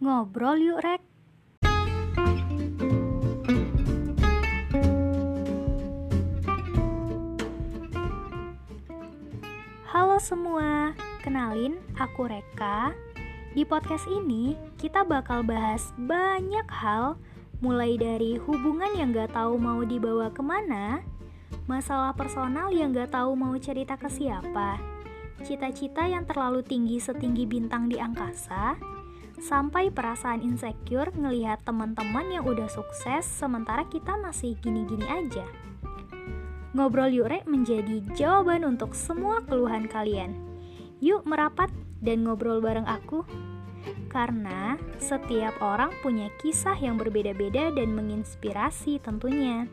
Ngobrol yuk, Rek. Halo semua, kenalin aku Reka. Di podcast ini kita bakal bahas banyak hal Mulai dari hubungan yang gak tahu mau dibawa ke mana Masalah personal yang gak tahu mau cerita ke siapa Cita-cita yang terlalu tinggi setinggi bintang di angkasa Sampai perasaan insecure ngelihat teman-teman yang udah sukses Sementara kita masih gini-gini aja. Ngobrol yuk Rek menjadi jawaban untuk semua keluhan kalian. Yuk merapat dan ngobrol bareng aku. Karena setiap orang punya kisah yang berbeda-beda dan menginspirasi tentunya.